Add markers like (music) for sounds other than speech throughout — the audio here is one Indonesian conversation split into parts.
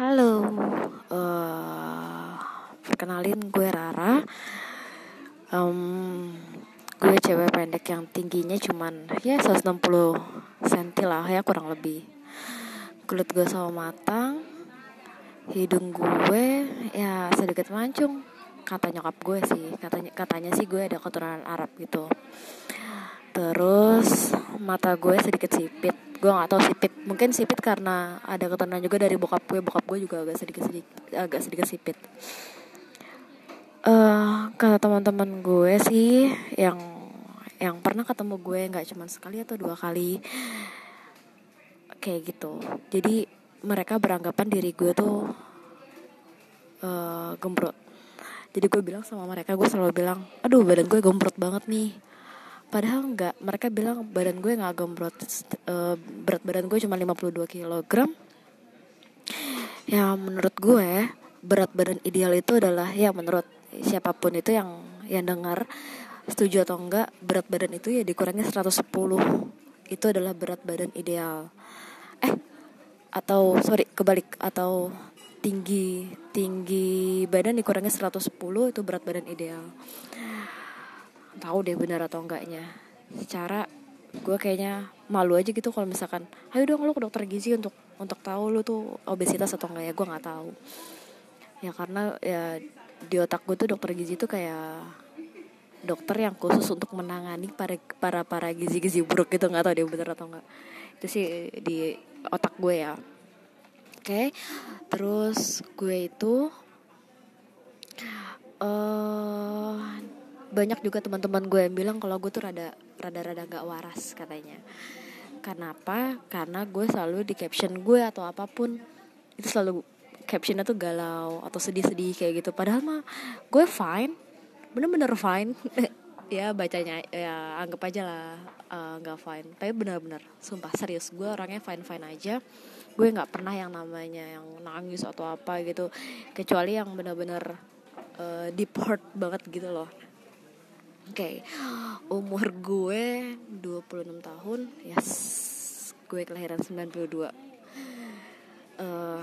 Halo, uh, perkenalin gue Rara. Um, gue cewek pendek yang tingginya cuman ya 160 cm lah ya kurang lebih. Kulit gue sama matang, hidung gue ya sedikit mancung. Kata nyokap gue sih, katanya katanya sih gue ada keturunan Arab gitu. Terus mata gue sedikit sipit. Gue gak tau sipit. Mungkin sipit karena ada keturunan juga dari bokap gue. Bokap gue juga agak sedikit sedikit agak sedikit sipit. Uh, kata teman-teman gue sih yang yang pernah ketemu gue nggak cuma sekali atau dua kali kayak gitu. Jadi mereka beranggapan diri gue tuh uh, gembrot. Jadi gue bilang sama mereka gue selalu bilang aduh badan gue gembrot banget nih padahal enggak mereka bilang badan gue nggak gembrot. Uh, berat badan gue cuma 52 kg ya menurut gue berat badan ideal itu adalah ya menurut siapa pun itu yang yang dengar setuju atau enggak berat badan itu ya dikurangi 110 itu adalah berat badan ideal. Eh atau sorry kebalik. Atau tinggi tinggi badan dikurangi 110 itu berat badan ideal tahu deh benar atau enggaknya. Secara gue kayaknya malu aja gitu kalau misalkan ayo dong lu ke dokter gizi untuk untuk tahu lu tuh obesitas atau enggak ya. Gue nggak tahu. Ya karena ya di otak gue tuh dokter gizi tuh kayak dokter yang khusus untuk menangani para para para gizi-gizi buruk gitu nggak tahu dia bener atau enggak. Itu sih di otak gue ya. Oke okay. terus gue itu uh, banyak juga teman-teman gue yang bilang kalau gue tuh rada rada rada gak waras katanya. Kenapa? Karena gue selalu di caption gue atau apa pun itu selalu captionnya tuh galau atau sedih-sedih kayak gitu. Padahal mah gue fine bener-bener fine. (laughs) Ya bacanya ya anggap aja lah uh, nggak fine. Tapi bener-bener sumpah serius gue orangnya fine fine aja. Gue nggak pernah yang namanya yang nangis atau apa gitu. Kecuali yang bener-bener uh, deep banget gitu loh Oke, okay. umur gue 26 tahun, yes, gue kelahiran 92. Uh,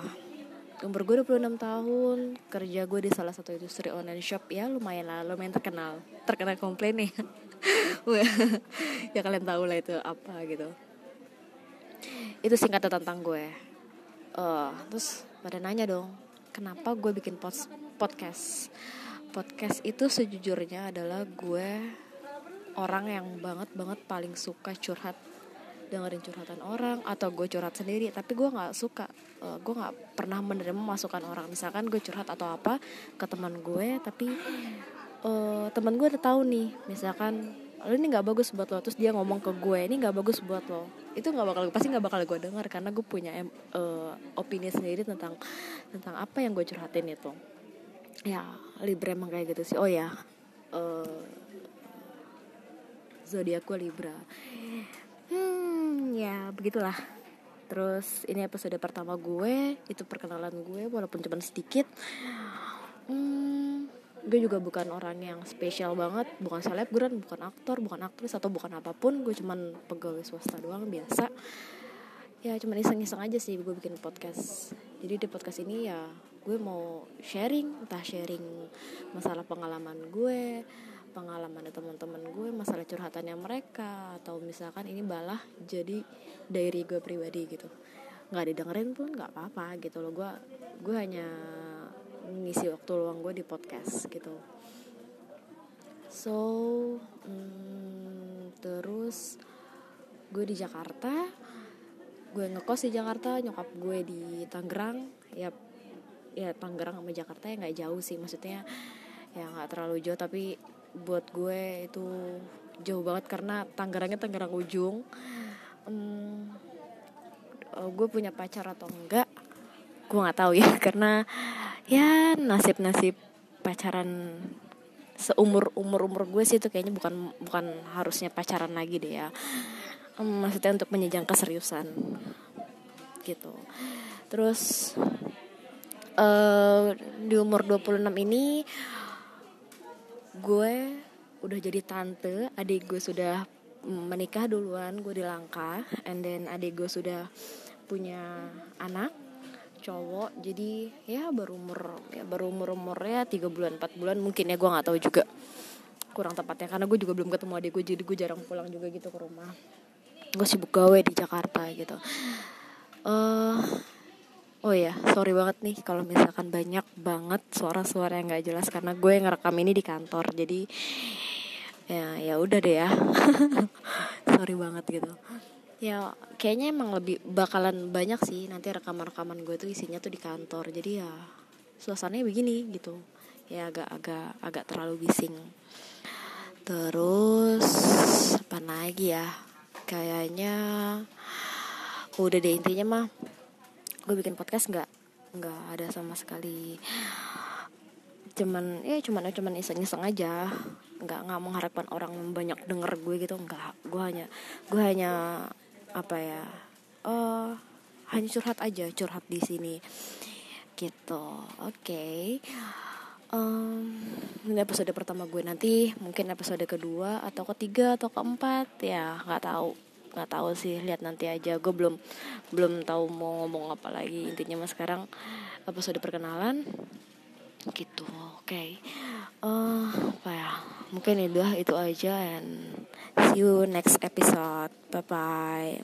umur gue 26 tahun, kerja gue di salah satu industri online shop ya lumayan lah, lumayan terkenal, terkenal komplain nih. (laughs) ya kalian tahu lah itu apa gitu. Itu singkatnya tentang gue. Uh, terus pada nanya dong, kenapa gue bikin podcast? Podcast itu sejujurnya adalah gue orang yang banget banget paling suka curhat. Dengerin curhatan orang atau gue curhat sendiri. Tapi gue nggak suka uh, gue nggak pernah menerima masukan orang. Misalkan gue curhat atau apa ke teman gue tapi uh, teman gue udah tahu nih misalkan lo ini nggak bagus buat lo terus dia ngomong ke gue ini nggak bagus buat lo. Itu nggak bakal pasti nggak bakal gue dengar karena gue punya uh, opini sendiri tentang tentang apa yang gue curhatin itu ya Libra emang kayak gitu sih. Oh ya uh, zodiak gue Libra. Hmm ya begitulah. Terus ini episode pertama gue itu perkenalan gue walaupun cuma sedikit. Hmm, gue juga bukan orang yang spesial banget. Bukan selebgram bukan aktor bukan aktris atau bukan apa pun. Gue cuman pegawai swasta doang biasa. Ya cuma iseng-iseng aja sih gue bikin podcast. Jadi di podcast ini ya gue mau sharing entah sharing masalah pengalaman gue pengalaman teman-teman gue masalah curhatannya mereka atau misalkan ini balah jadi diary gue pribadi gitu. Nggak didengerin pun nggak apa-apa gitu loh. Gue gue hanya ngisi waktu luang gue di podcast gitu. So hmm, terus gue di Jakarta gue ngekos di Jakarta nyokap gue di Tangerang ya ya Tangerang sama Jakarta ya nggak jauh sih maksudnya ya nggak terlalu jauh. Tapi buat gue itu jauh banget karena Tangerangnya Tangerang ujung. Um, gue punya pacar atau enggak gue nggak tahu ya. (laughs) Karena ya nasib nasib pacaran seumur umur umur gue sih itu kayaknya bukan bukan harusnya pacaran lagi deh ya. Um, maksudnya untuk menjejang keseriusan gitu. Terus uh, di umur 26 ini gue udah jadi tante. Adik gue sudah menikah duluan gue di Langka. And then adik gue sudah punya anak cowok. Jadi ya baru umur ya baru umur umur ya tiga bulan empat bulan mungkin ya gue nggak tahu juga. Kurang tepatnya karena gue juga belum ketemu adik gue jadi gue jarang pulang juga gitu ke rumah. Gue sibuk gawe di Jakarta gitu. Uh, oh ya sorry banget nih kalau misalkan banyak banget suara-suara yang nggak jelas karena gue ngerekam ini di kantor. Jadi ya ya udah deh ya. (laughs) Sorry banget gitu. Ya kayaknya emang lebih bakalan banyak sih nanti rekaman-rekaman gue tuh isinya tuh di kantor. Jadi ya suasananya begini gitu. Ya agak agak agak terlalu bising. Terus apa lagi ya? Kayaknya udah deh intinya mah gue bikin podcast nggak nggak ada sama sekali. Cuman ya cuman cuman iseng-iseng aja. Nggak nggak mengharapkan orang banyak denger gue gitu nggak. Gue hanya gue hanya apa ya uh, hanya curhat aja curhat di sini. Gitu oke. Okay. um, ini episode pertama gue nanti mungkin episode kedua atau ketiga atau keempat ya nggak tahu nggak tahu sih lihat nanti aja. Gue belum belum tahu mau ngomong apa lagi. Intinya mas sekarang episode perkenalan gitu. Oke. Okay. uh, apa ya? Mungkin itu itu aja. And see you next episode. Bye bye